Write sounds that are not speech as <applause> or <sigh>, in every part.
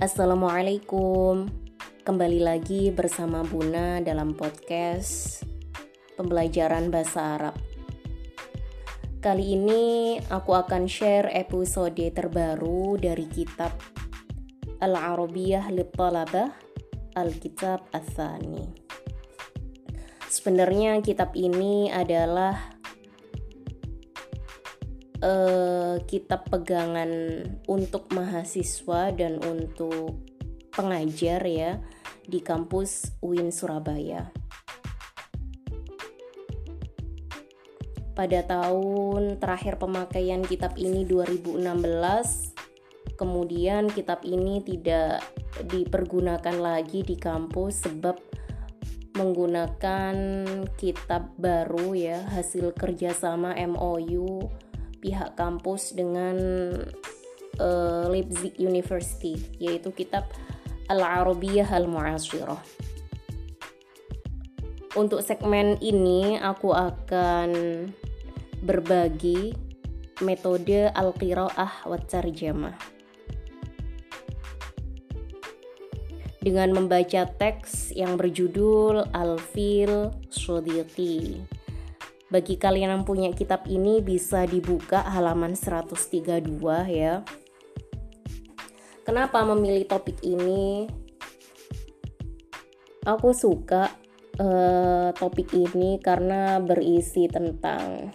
Assalamualaikum. Kembali lagi bersama Buna dalam podcast Pembelajaran Bahasa Arab. Kali ini aku akan share episode terbaru dari kitab Al-Arabiyah Littalabah Al-Kitab Athani. Sebenarnya kitab ini adalah uh, kitab pegangan untuk mahasiswa dan untuk pengajar ya di kampus UIN Surabaya. Pada tahun terakhir pemakaian kitab ini 2016, kemudian kitab ini tidak dipergunakan lagi di kampus sebab menggunakan kitab baru ya hasil kerjasama MOU pihak kampus dengan uh, Leipzig University yaitu kitab Al-Arabiyah Al-Mu'asirah. Untuk segmen ini aku akan berbagi metode al-qiraah wa tarjamah. Dengan membaca teks yang berjudul Al-Fil Sodiqi bagi kalian yang punya kitab ini bisa dibuka halaman 132 ya. Kenapa memilih topik ini? Aku suka uh, topik ini karena berisi tentang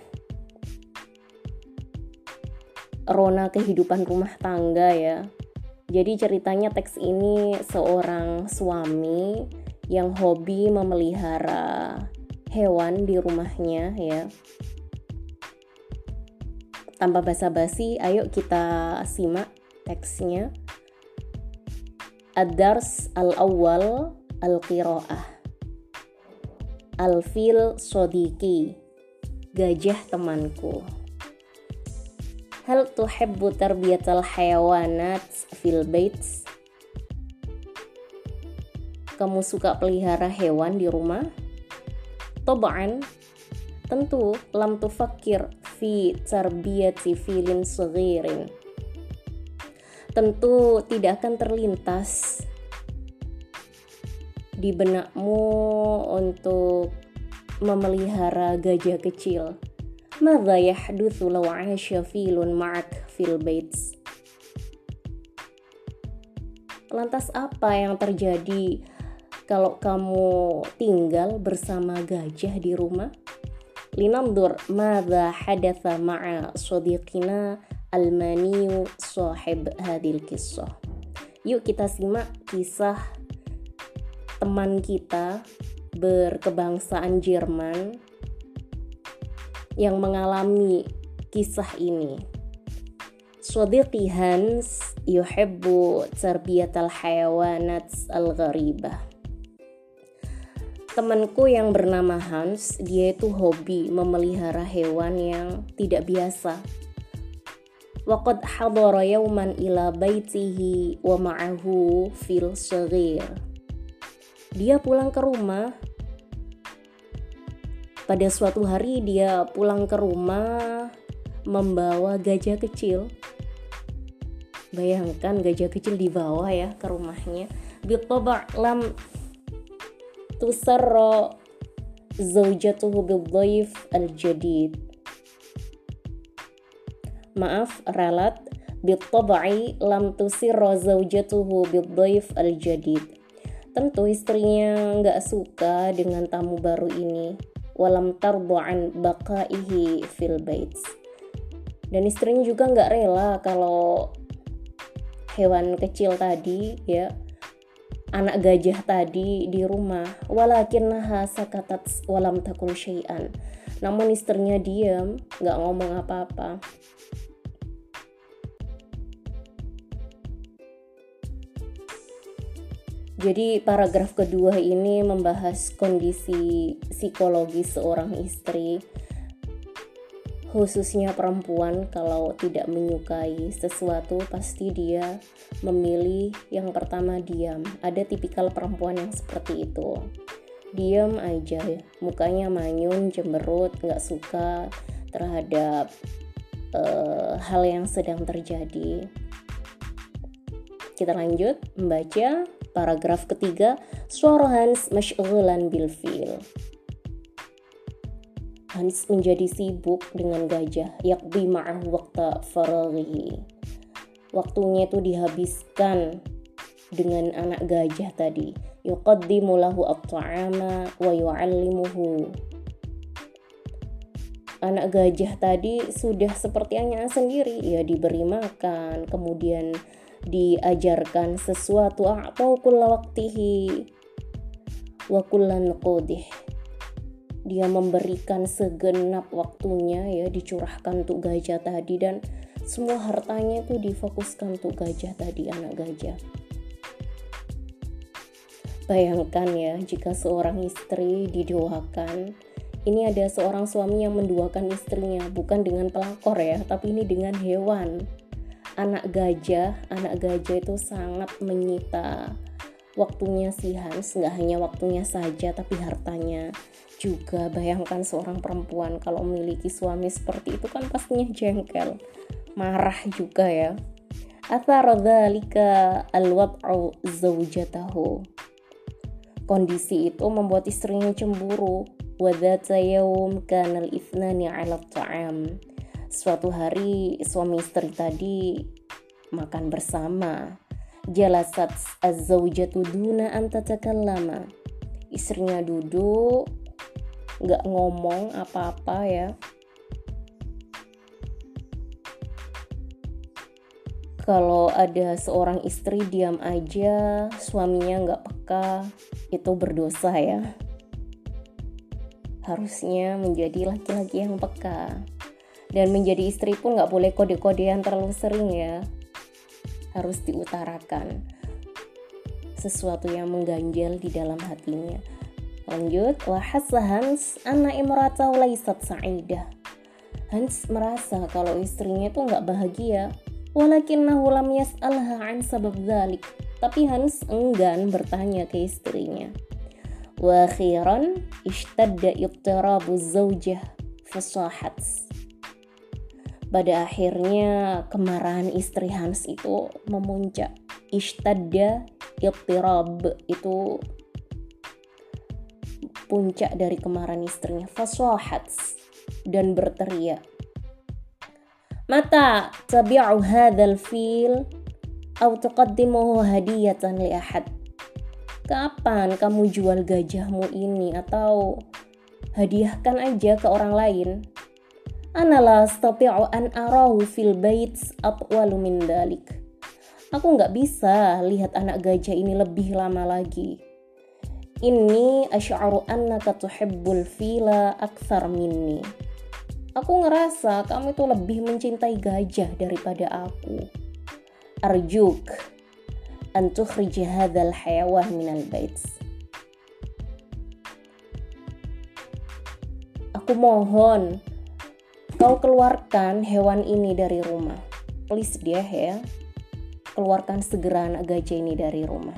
rona kehidupan rumah tangga ya. Jadi ceritanya teks ini seorang suami yang hobi memelihara hewan di rumahnya ya. Tanpa basa-basi, ayo kita simak teksnya. Ad-dars al-awwal al-qiraah. Al-fil sodiki. Gajah temanku. Hal tuhibbu tarbiyatal hayawanat fil baits? Kamu suka pelihara hewan di rumah? Taba'an tentu lam tufakir fi tarbiyati filin saghirin. Tentu tidak akan terlintas di benakmu untuk memelihara gajah kecil. Mada yahduthu law 'asha filun ma'ak fil baits? Lantas apa yang terjadi kalau kamu tinggal bersama gajah di rumah? Linandur madha hadatha ma'a sadiqina almaniyu sahib hadil kisah. Yuk kita simak kisah teman kita berkebangsaan Jerman yang mengalami kisah ini. Sadiqi Hans yuhibbu tarbiyatal hayawanat al-gharibah Temanku yang bernama Hans, dia itu hobi memelihara hewan yang tidak biasa. Hadara yawman ila baitihi wa ma'ahu fil saghir. Dia pulang ke rumah. Pada suatu hari dia pulang ke rumah membawa gajah kecil. Bayangkan gajah kecil dibawa ya ke rumahnya. Bitaba lam تسر زوجته بالضيف الجديد maaf ralat بالطبع lam tusirra zaujatuhu bidhaif al-jadid tentu istrinya nggak suka dengan tamu baru ini walam tardu'an baqaihi fil baits dan istrinya juga nggak rela kalau hewan kecil tadi ya anak gajah tadi di rumah. Walakinnaha sakatat walam takul syai'an. Namun istrinya diam nggak ngomong apa-apa. Jadi paragraf kedua ini membahas kondisi psikologi seorang istri khususnya perempuan kalau tidak menyukai sesuatu pasti dia memilih yang pertama diam. Ada tipikal perempuan yang seperti itu. Diam aja mukanya manyun cemberut nggak suka terhadap uh, hal yang sedang terjadi. Kita lanjut membaca paragraf ketiga suara Hans masyghulan bil fil Hans menjadi sibuk dengan gajah yakbi ma'ah waktu faraghihi. Waktunya itu dihabiskan dengan anak gajah tadi. Yuqaddimu lahu at-ta'ama wa yu'allimuhu. Anak gajah tadi sudah seperti anaknya sendiri. Ya diberi makan kemudian diajarkan sesuatu atau kulla waktihi wa kullan qudih dia memberikan segenap waktunya ya dicurahkan untuk gajah tadi dan semua hartanya itu difokuskan untuk gajah tadi anak gajah. Bayangkan ya jika seorang istri didoakan ini ada seorang suami yang menduakan istrinya bukan dengan pelakor ya tapi ini dengan hewan. Anak gajah anak gajah itu sangat menyita waktunya si Hans nggak hanya waktunya saja tapi hartanya juga. Bayangkan seorang perempuan kalau memiliki suami seperti itu kan pastinya jengkel marah juga ya. Athar dzalika alwad'u zaujatahu kondisi itu membuat istrinya cemburu. Wadhata yaum kana al-ithnani 'ala ta'am. Suatu hari suami istri tadi makan bersama jalasat az-zaujatu duna an tatakallama istrinya duduk nggak ngomong apa-apa ya. Kalau ada seorang istri diam aja. Suaminya nggak peka. Itu berdosa ya. Harusnya menjadi laki-laki yang peka. Dan menjadi istri pun nggak boleh kode-kodean terlalu sering ya harus diutarakan sesuatu yang mengganjal di dalam hatinya. Lanjut wahasa Hans anak imrata laisat sa'idah. Hans merasa kalau istrinya itu nggak bahagia. Walakinnahu lam yas'alha an sabab dzalik tapi Hans enggan bertanya ke istrinya. Wa akhiran ishtadda ittirabu zawjah pada akhirnya kemarahan istri Hans itu memuncak ishtadda ittirab itu puncak dari kemarahan istrinya fasahat dan berteriak Mata tabi'u hadzal fil atau tuqaddimuhu hadiyatan li ahad. Kapan kamu jual gajahmu ini atau hadiahkan aja ke orang lain? Ana la an arahu fil atwalu. Aku nggak bisa lihat anak gajah ini lebih lama lagi. Ini asy'aru annaka tuhibbul fila minni. Aku ngerasa kamu itu lebih mencintai gajah daripada aku. Arjuk an tukhrij hadzal hayawan minal bait. Aku mohon kau keluarkan hewan ini dari rumah. Please dia ya. Keluarkan segera anak gajah ini dari rumah.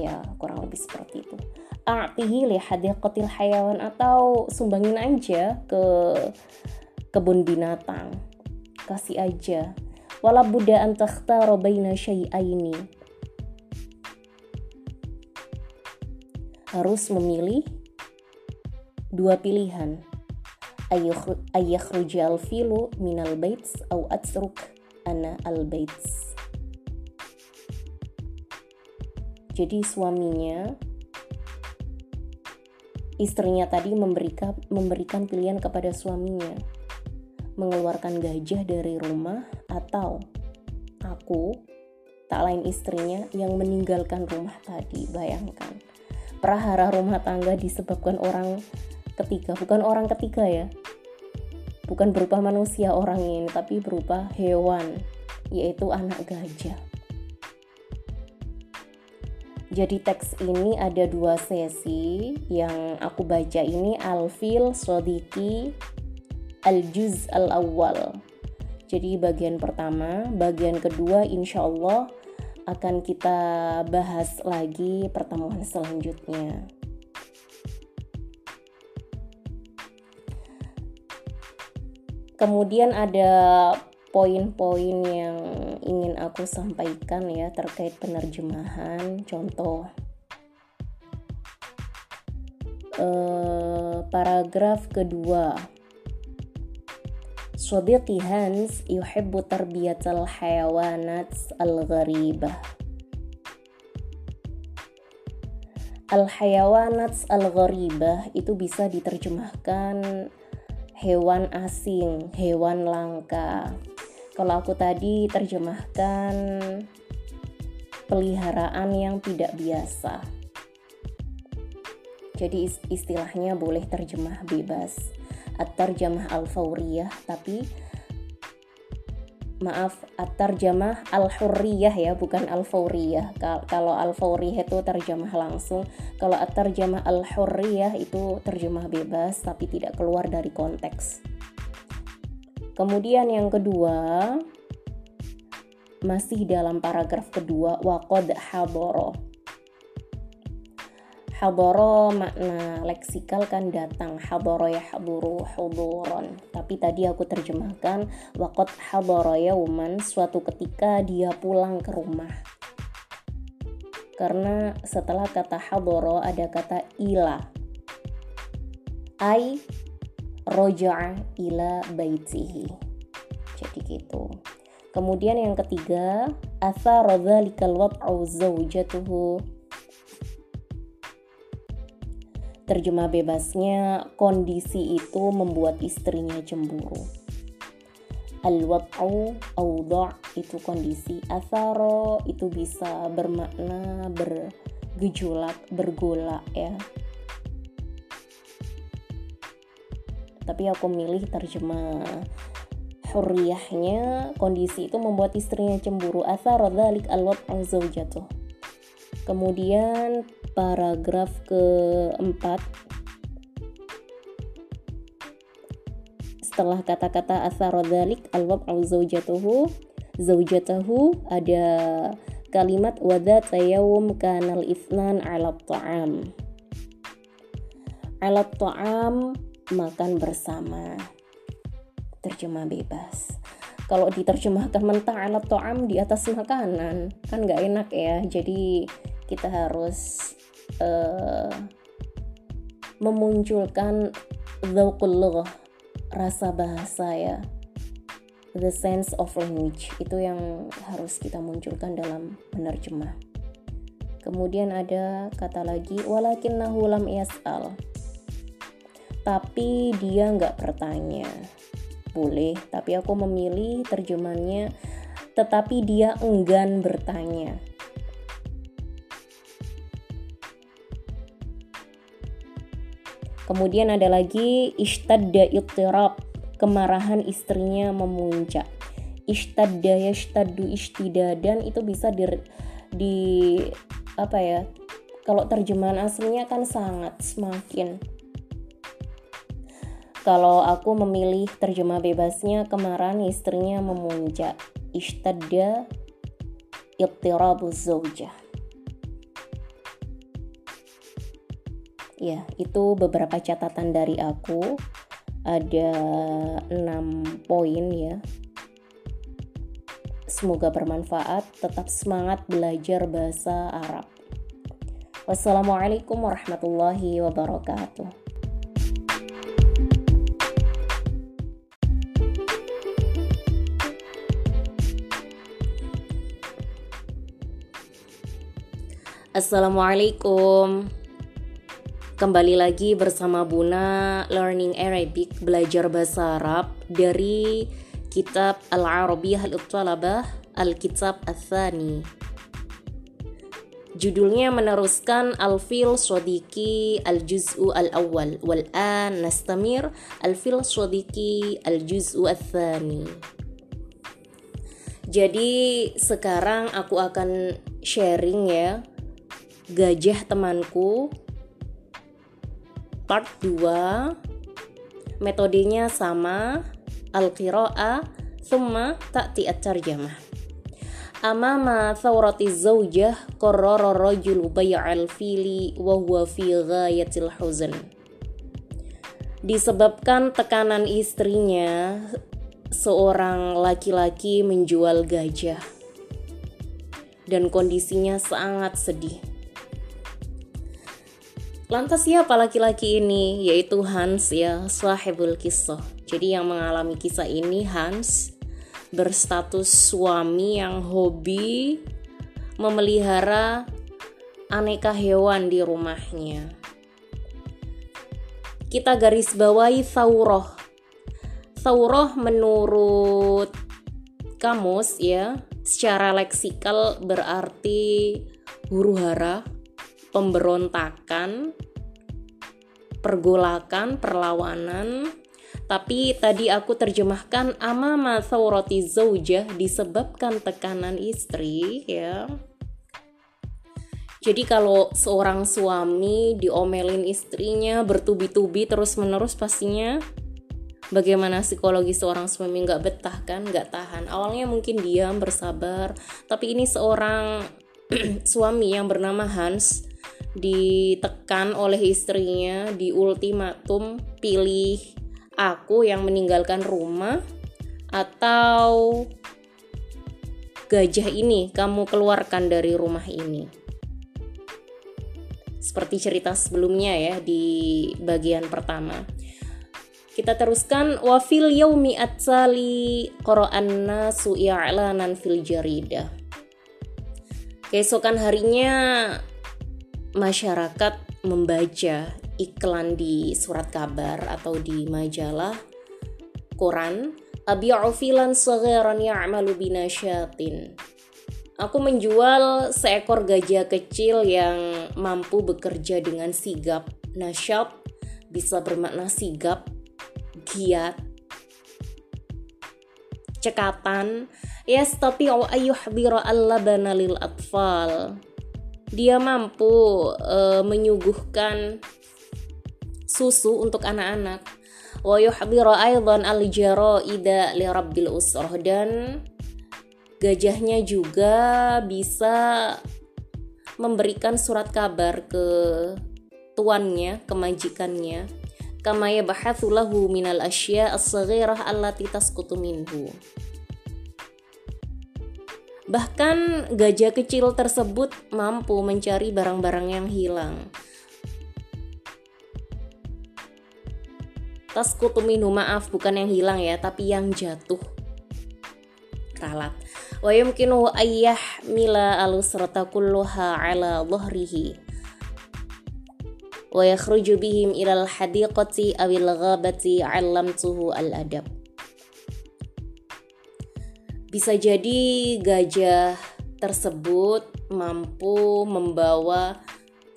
Ya, kurang lebih seperti itu. A'tihi li hadiqatil hayawan atau sumbangin aja ke kebun binatang kasih aja wala buddha an takhtara baina syai'aini harus memilih dua pilihan ayakhruja al-filu minal baits au atsruk ana al-baits jadi suaminya istrinya tadi memberikan memberikan pilihan kepada suaminya. Mengeluarkan gajah dari rumah atau aku tak lain istrinya yang meninggalkan rumah tadi. Bayangkan prahara rumah tangga disebabkan orang ketiga. Bukan orang ketiga ya bukan berupa manusia orang ini tapi berupa hewan yaitu anak gajah jadi teks ini ada dua sesi yang aku baca ini Alfil Sodiki al-juz al-awwal. Jadi bagian pertama, bagian kedua insya Allah akan kita bahas lagi pertemuan selanjutnya. Kemudian ada poin-poin yang ingin aku sampaikan ya terkait penerjemahan contoh uh, paragraf kedua صديقي هانس يحب تربية الحيوانات الغريبة Al-hayawanat al-gharibah itu bisa diterjemahkan hewan asing, hewan langka. Kalau aku tadi terjemahkan peliharaan yang tidak biasa. Jadi istilahnya boleh terjemah bebas. At-tarjamah al-fawriyah tapi maaf at-tarjamah al-hurriyah ya bukan al-fauriyah. Kalau al-fauriyah itu terjemah langsung kalau at-tarjamah al-hurriyah itu terjemah bebas tapi tidak keluar dari konteks. Kemudian yang kedua masih dalam paragraf kedua waqad hadoro hadoro makna leksikal kan datang. Hadoro ya haduru huduron tapi tadi aku terjemahkan wakot hadoro yauman suatu ketika dia pulang ke rumah. Karena setelah kata hadoro ada kata ila. Ai roja'a ila baitihi. Jadi gitu. Kemudian yang ketiga asa rodzalikal wad'u zawjatuhu Terjemah bebasnya, kondisi itu membuat istrinya cemburu. Al-wad'u awda' itu kondisi. Atharo itu bisa bermakna bergejolak, bergolak ya. Tapi aku milih terjemah hurriyahnya kondisi itu membuat istrinya cemburu atharo dhalik al-wad'u zawjatuh kemudian paragraf keempat. Setelah kata-kata asarodalik al al zaujatuhu zaujatahu ada kalimat wadat yawm kanal ifnan ala ta'am. Ala ta'am makan bersama. Terjemah bebas. Kalau diterjemahkan mentah ala ta'am di atas makanan kan nggak enak ya. Jadi kita harus uh, memunculkan dzauqul rasa bahasa ya. The sense of language itu yang harus kita munculkan dalam menerjemah. Kemudian ada kata lagi walakin nahulam yas'al. Tapi dia nggak bertanya. Boleh tapi aku memilih terjemahannya tetapi dia enggan bertanya Kemudian ada lagi ishtadda ittirab, kemarahan istrinya memuncak. Ishtadda yashtaddu ishtidadan itu bisa di, di apa ya? Kalau terjemahan aslinya kan sangat semakin. Kalau aku memilih terjemah bebasnya kemarahan istrinya memuncak. Ishtadda ittirabu zaujah. Ya itu beberapa catatan dari aku. Ada 6 poin ya. Semoga bermanfaat. Tetap semangat belajar bahasa Arab. Wassalamualaikum warahmatullahi wabarakatuh. Assalamualaikum Kembali lagi bersama Buna Learning Arabic Belajar Bahasa Arab dari kitab Al-Arabiyah Al-Talabah Al-Kitab Al-Thani Judulnya meneruskan Al-Fil Swadiki Al-Juz'u Al-Awwal Wal-an nastamir Al-Fil Swadiki Al-Juz'u Al-Thani Jadi sekarang aku akan sharing ya Gajah temanku part 2 metodenya sama. Al-qira'a thumma ta'ti at-tarjamah. Amama thawrati zawjah qarrara rajulu bay'al fili wa huwa fi ghayatil huzn. Disebabkan tekanan istrinya seorang laki-laki menjual gajah. Dan kondisinya sangat sedih. Lantas siapa laki-laki ini? Yaitu Hans ya, sahibul kisah. Jadi yang mengalami kisah ini Hans berstatus suami yang hobi memelihara aneka hewan di rumahnya. Kita garis bawahi Thauroh. Thauroh menurut kamus ya, secara leksikal berarti huru hara, pemberontakan, pergolakan, perlawanan. Tapi tadi aku terjemahkan amama thawrati zaujah disebabkan tekanan istri ya. Jadi kalau seorang suami diomelin istrinya bertubi-tubi terus-menerus pastinya bagaimana psikologi seorang suami nggak betah kan nggak tahan awalnya mungkin diam bersabar tapi ini seorang <clears throat> suami yang bernama Hans ditekan oleh istrinya di ultimatum pilih aku yang meninggalkan rumah atau gajah ini kamu keluarkan dari rumah ini seperti cerita sebelumnya ya di bagian pertama kita teruskan wa fil yaumi atsali qara'an nasu i'lanan fil jaridah. Keesokan harinya masyarakat membaca iklan di surat kabar atau di majalah koran abi'u filan saghiran ya'malu binasyatin. Aku menjual seekor gajah kecil yang mampu bekerja dengan sigap. Nasyat bisa bermakna sigap giat cekatan yastati'u ayyuhdira al-labana lil atfal dia mampu uh, menyuguhkan susu untuk anak-anak. Wa aidan al-jaraida li rabbil usrah. Dan gajahnya juga bisa memberikan surat kabar ke tuannya, kemajikannya kama yabhathu lahu minal asya as-saghirah allati tasqutu minhu. Bahkan gajah kecil tersebut mampu mencari barang-barang yang hilang. Tasqutu minhu maaf bukan yang hilang ya, tapi yang jatuh. Ralat. Wa yumkinu ayyah mila alusrata kulluha ala dhahrihi wa yakhruju bihim ilal hadiqati awil ghabati 'allamtuhu al-adab. Bisa jadi gajah tersebut mampu membawa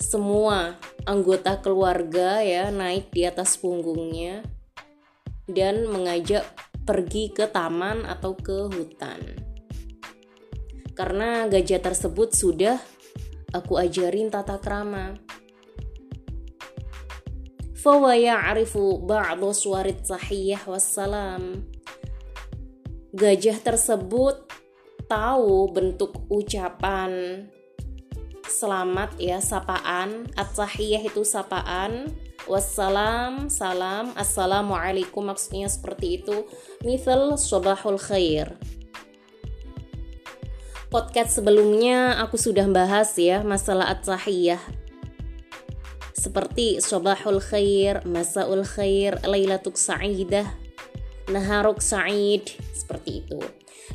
semua anggota keluarga ya naik di atas punggungnya dan mengajak pergi ke taman atau ke hutan. Karena gajah tersebut sudah aku ajarin tata krama fawa ya'rifu ba'du suwarit sahiyah wassalam. Gajah tersebut tahu bentuk ucapan selamat ya sapaan. At-tahiyah itu sapaan. Wassalam salam. Assalamualaikum maksudnya seperti itu. Misal sobahul khair. Podcast sebelumnya aku sudah bahas ya masalah at-tahiyah. Seperti sobahul khair, masaul khair, lailatuk sa'idah, naharuk sa'id, seperti itu.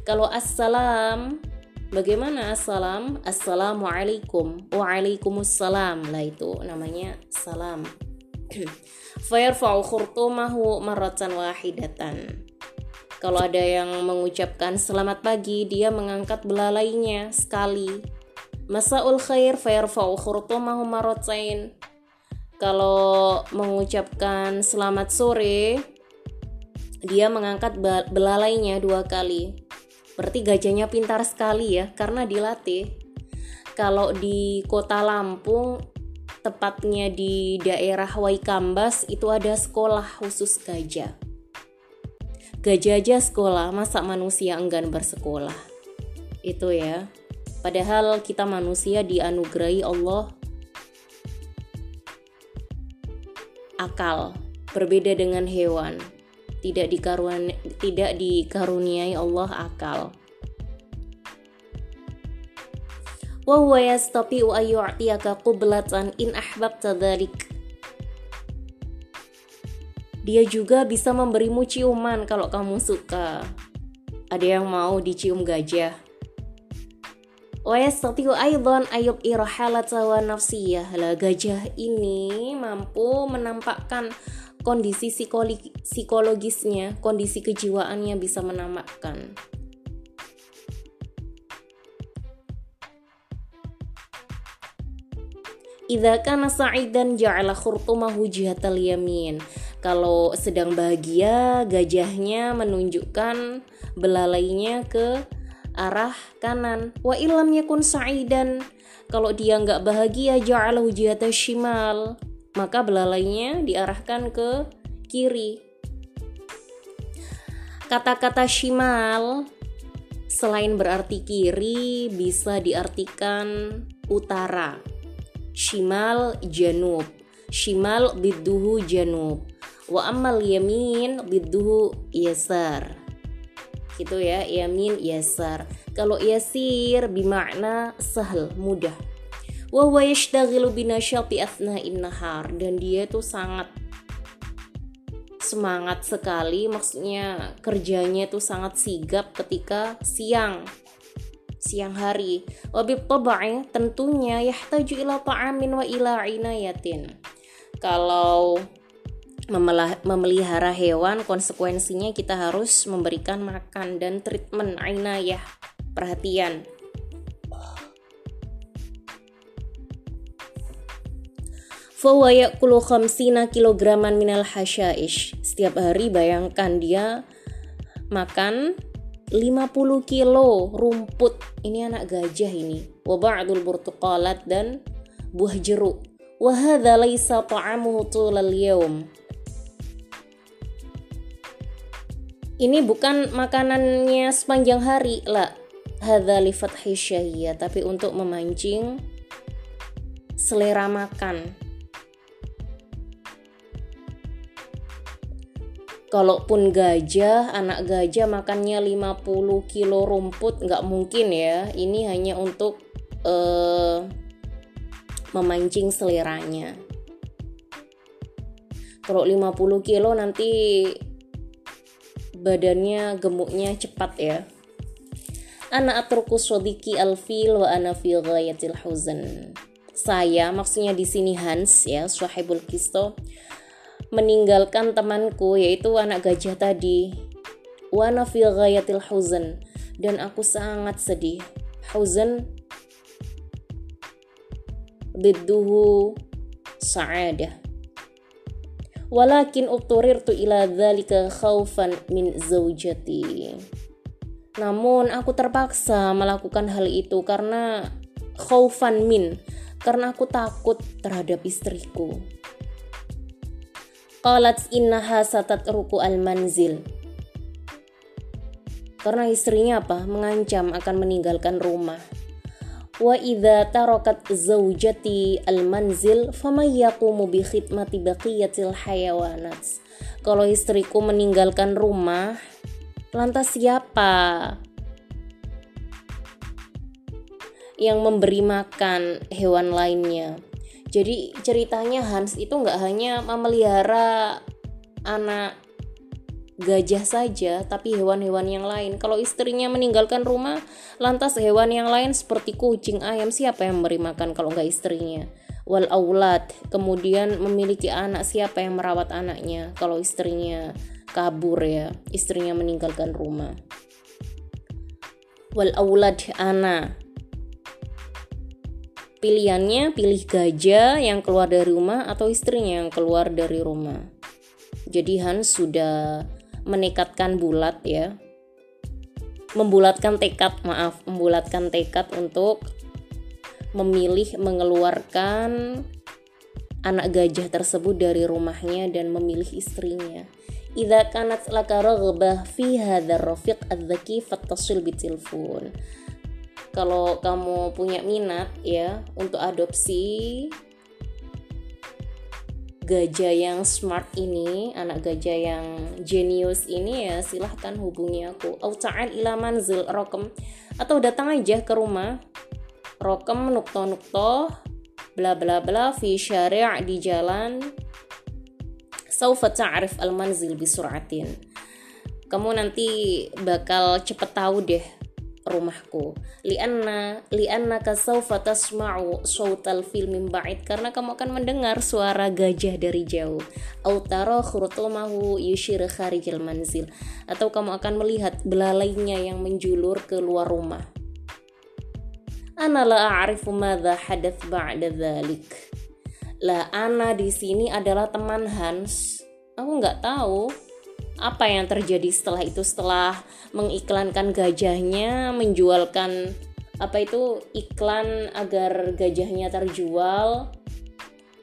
Kalau assalam, bagaimana assalam? Assalamualaikum, waalaikumsalam lah itu namanya salam. <clears throat> Fayarfa'u khurtumahu marratan wahidatan. Kalau ada yang mengucapkan selamat pagi, dia mengangkat belalainya sekali. Masaul khair fayarfa'u khurtumahu marratain kalau mengucapkan selamat sore dia mengangkat belalainya dua kali. Berarti gajahnya pintar sekali ya karena dilatih. Kalau di kota Lampung tepatnya di daerah Waikambas itu ada sekolah khusus gajah. Gajah aja sekolah masa manusia enggan bersekolah? Itu ya. Padahal kita manusia dianugerahi Allah. Akal, berbeda dengan hewan. Tidak dikaruniai tidak dikaruniai Allah akal. Wa huwa yastati'u an yu'tiyaka qiblatan in ahbabta dhalik. Dia juga bisa memberimu ciuman kalau kamu suka. Ada yang mau dicium gajah. Wa yastati'u aidan ayub irahalata wa nafsiyah. Lah gajah ini mampu menampakkan kondisi psikologisnya kondisi kejiwaannya bisa menampakkan Idza kana sa'idan ja'ala khurtumahu jihatal yamin. Kalau sedang bahagia, gajahnya menunjukkan belalainya ke arah kanan. Wa ilam yakun sa'idan. Kalau dia nggak bahagia, ja'alahu jihata shimal. Maka belalainya diarahkan ke kiri. Kata-kata shimal selain berarti kiri bisa diartikan utara. Shimal janub. Shimal bidduhu janub. Wa amal yamin bidduhu yasar. Gitu ya yamin yasar. Kalau yasir bimakna sahal mudah wa huwa yashtaghilu binasyati athna'in dan dia tuh sangat semangat sekali maksudnya kerjanya tuh sangat sigap ketika siang siang hari. Wabib tabai tentunya yahtaju ila ta'amin wa ila inayatin. Kalau memelihara hewan konsekuensinya kita harus memberikan makan dan treatment inayah perhatian Fawa yakulu khamsina kilograman minal hasyaish. Setiap hari bayangkan dia makan 50 kilo rumput. Ini anak gajah ini. Wa ba'dul burtuqalat dan buah jeruk. Wa hadza laisa ta'amuhu tulal yawm. Ini bukan makanannya sepanjang hari lah hadza li fathi tapi untuk memancing selera makan kalaupun gajah anak gajah makannya 50 kilo rumput nggak mungkin ya. Ini hanya untuk uh, memancing seleranya. Kalau 50 kilo nanti badannya gemuknya cepat ya. Anak atruku sodiki alfil wa ana fi ghayatil saya maksudnya di sini Hans ya sahibul kisto meninggalkan temanku yaitu anak gajah tadi. Wana fil ghayatil huzan dan aku sangat sedih. Huzan bidduhu sa'adah. Walakin uturirtu ila dzalika khaufan min zaujati. Namun aku terpaksa melakukan hal itu karena khaufan min, karena aku takut terhadap istriku. Qalat innaha satatruku al-manzil. Karena istrinya apa? Mengancam akan meninggalkan rumah. Wa idza tarakat zaujati al-manzil faman yaqumu bi khidmati baqiyatil hayawanat. Kalau istriku meninggalkan rumah, lantas siapa yang memberi makan hewan lainnya? Jadi ceritanya Hans itu nggak hanya memelihara anak gajah saja, tapi hewan-hewan yang lain. Kalau istrinya meninggalkan rumah, lantas hewan yang lain seperti kucing, ayam, siapa yang memberi makan kalau nggak istrinya? Wal aulad, kemudian memiliki anak, siapa yang merawat anaknya? Kalau istrinya kabur ya, istrinya meninggalkan rumah. Wal aulad, anak Pilihannya pilih gajah yang keluar dari rumah atau istrinya yang keluar dari rumah. Jadi Hans sudah menekatkan bulat ya. Membulatkan tekad, maaf, membulatkan tekad untuk memilih mengeluarkan anak gajah tersebut dari rumahnya dan memilih istrinya. Idza kanat laka raghbah fi hadzal rafiq adz-dzaki fattasil bitilfon kalau kamu punya minat ya untuk adopsi gajah yang smart ini, anak gajah yang jenius ini ya silahkan hubungi aku. Au ta'al ila manzil rokem atau datang aja ke rumah. Rokem nukto nukto bla bla bla fi syari' di jalan saufa ta'rif al manzil bisur'atin. Kamu nanti bakal cepet tahu deh rumahku. Lianna lianna kasaufa tasma'u sautal fil min ba'id. Karena kamu akan mendengar suara gajah dari jauh. Au tara khurtumahu yushir kharijal manzil. Atau kamu akan melihat belalainya yang menjulur keluar rumah. Ana la a'rifu madza hadath ba'da dhalik. Lah ana di sini adalah teman Hans. Aku nggak tahu apa yang terjadi setelah itu setelah mengiklankan gajahnya menjualkan apa itu iklan agar gajahnya terjual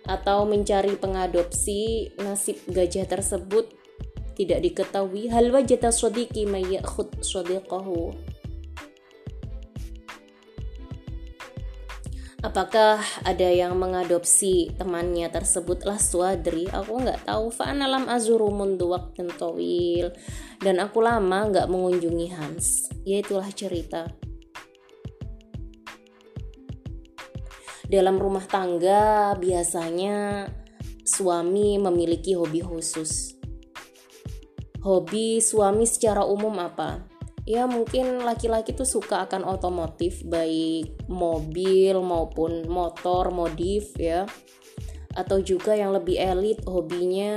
atau mencari pengadopsi nasib gajah tersebut tidak diketahui. Hal wajata sodiki mayyakhud sodiqahu apakah ada yang mengadopsi temannya tersebut? Lah swadri aku nggak tahu. Fa'analam azuru mundu waktu tawil. Dan aku lama nggak mengunjungi Hans. Ya itulah cerita. Dalam rumah tangga biasanya suami memiliki hobi khusus. Hobi suami secara umum apa ya mungkin laki-laki tuh suka akan otomotif baik mobil maupun motor modif ya. Atau juga yang lebih elit hobinya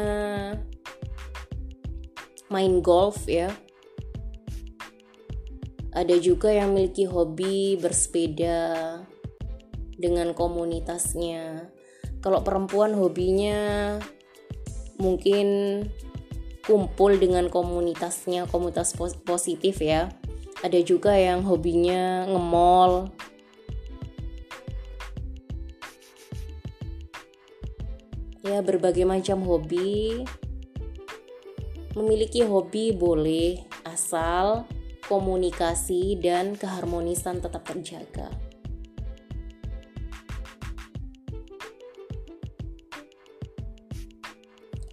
main golf ya. Ada juga yang memiliki hobi bersepeda dengan komunitasnya. Kalau perempuan hobinya mungkin kumpul dengan komunitasnya komunitas positif ya. Ada juga yang hobinya ngemol ya berbagai macam hobi. Memiliki hobi boleh asal komunikasi dan keharmonisan tetap terjaga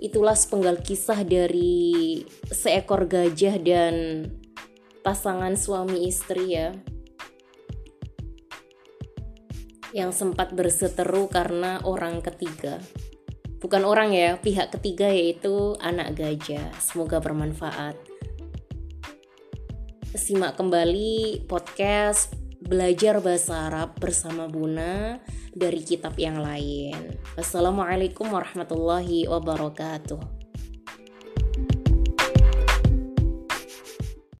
itulah sepenggal kisah dari seekor gajah dan pasangan suami istri ya. Yang sempat berseteru karena orang ketiga. Bukan orang ya pihak ketiga yaitu anak gajah. Semoga bermanfaat. Simak kembali podcast belajar bahasa Arab bersama Buna dari kitab yang lain. Wassalamualaikum warahmatullahi wabarakatuh.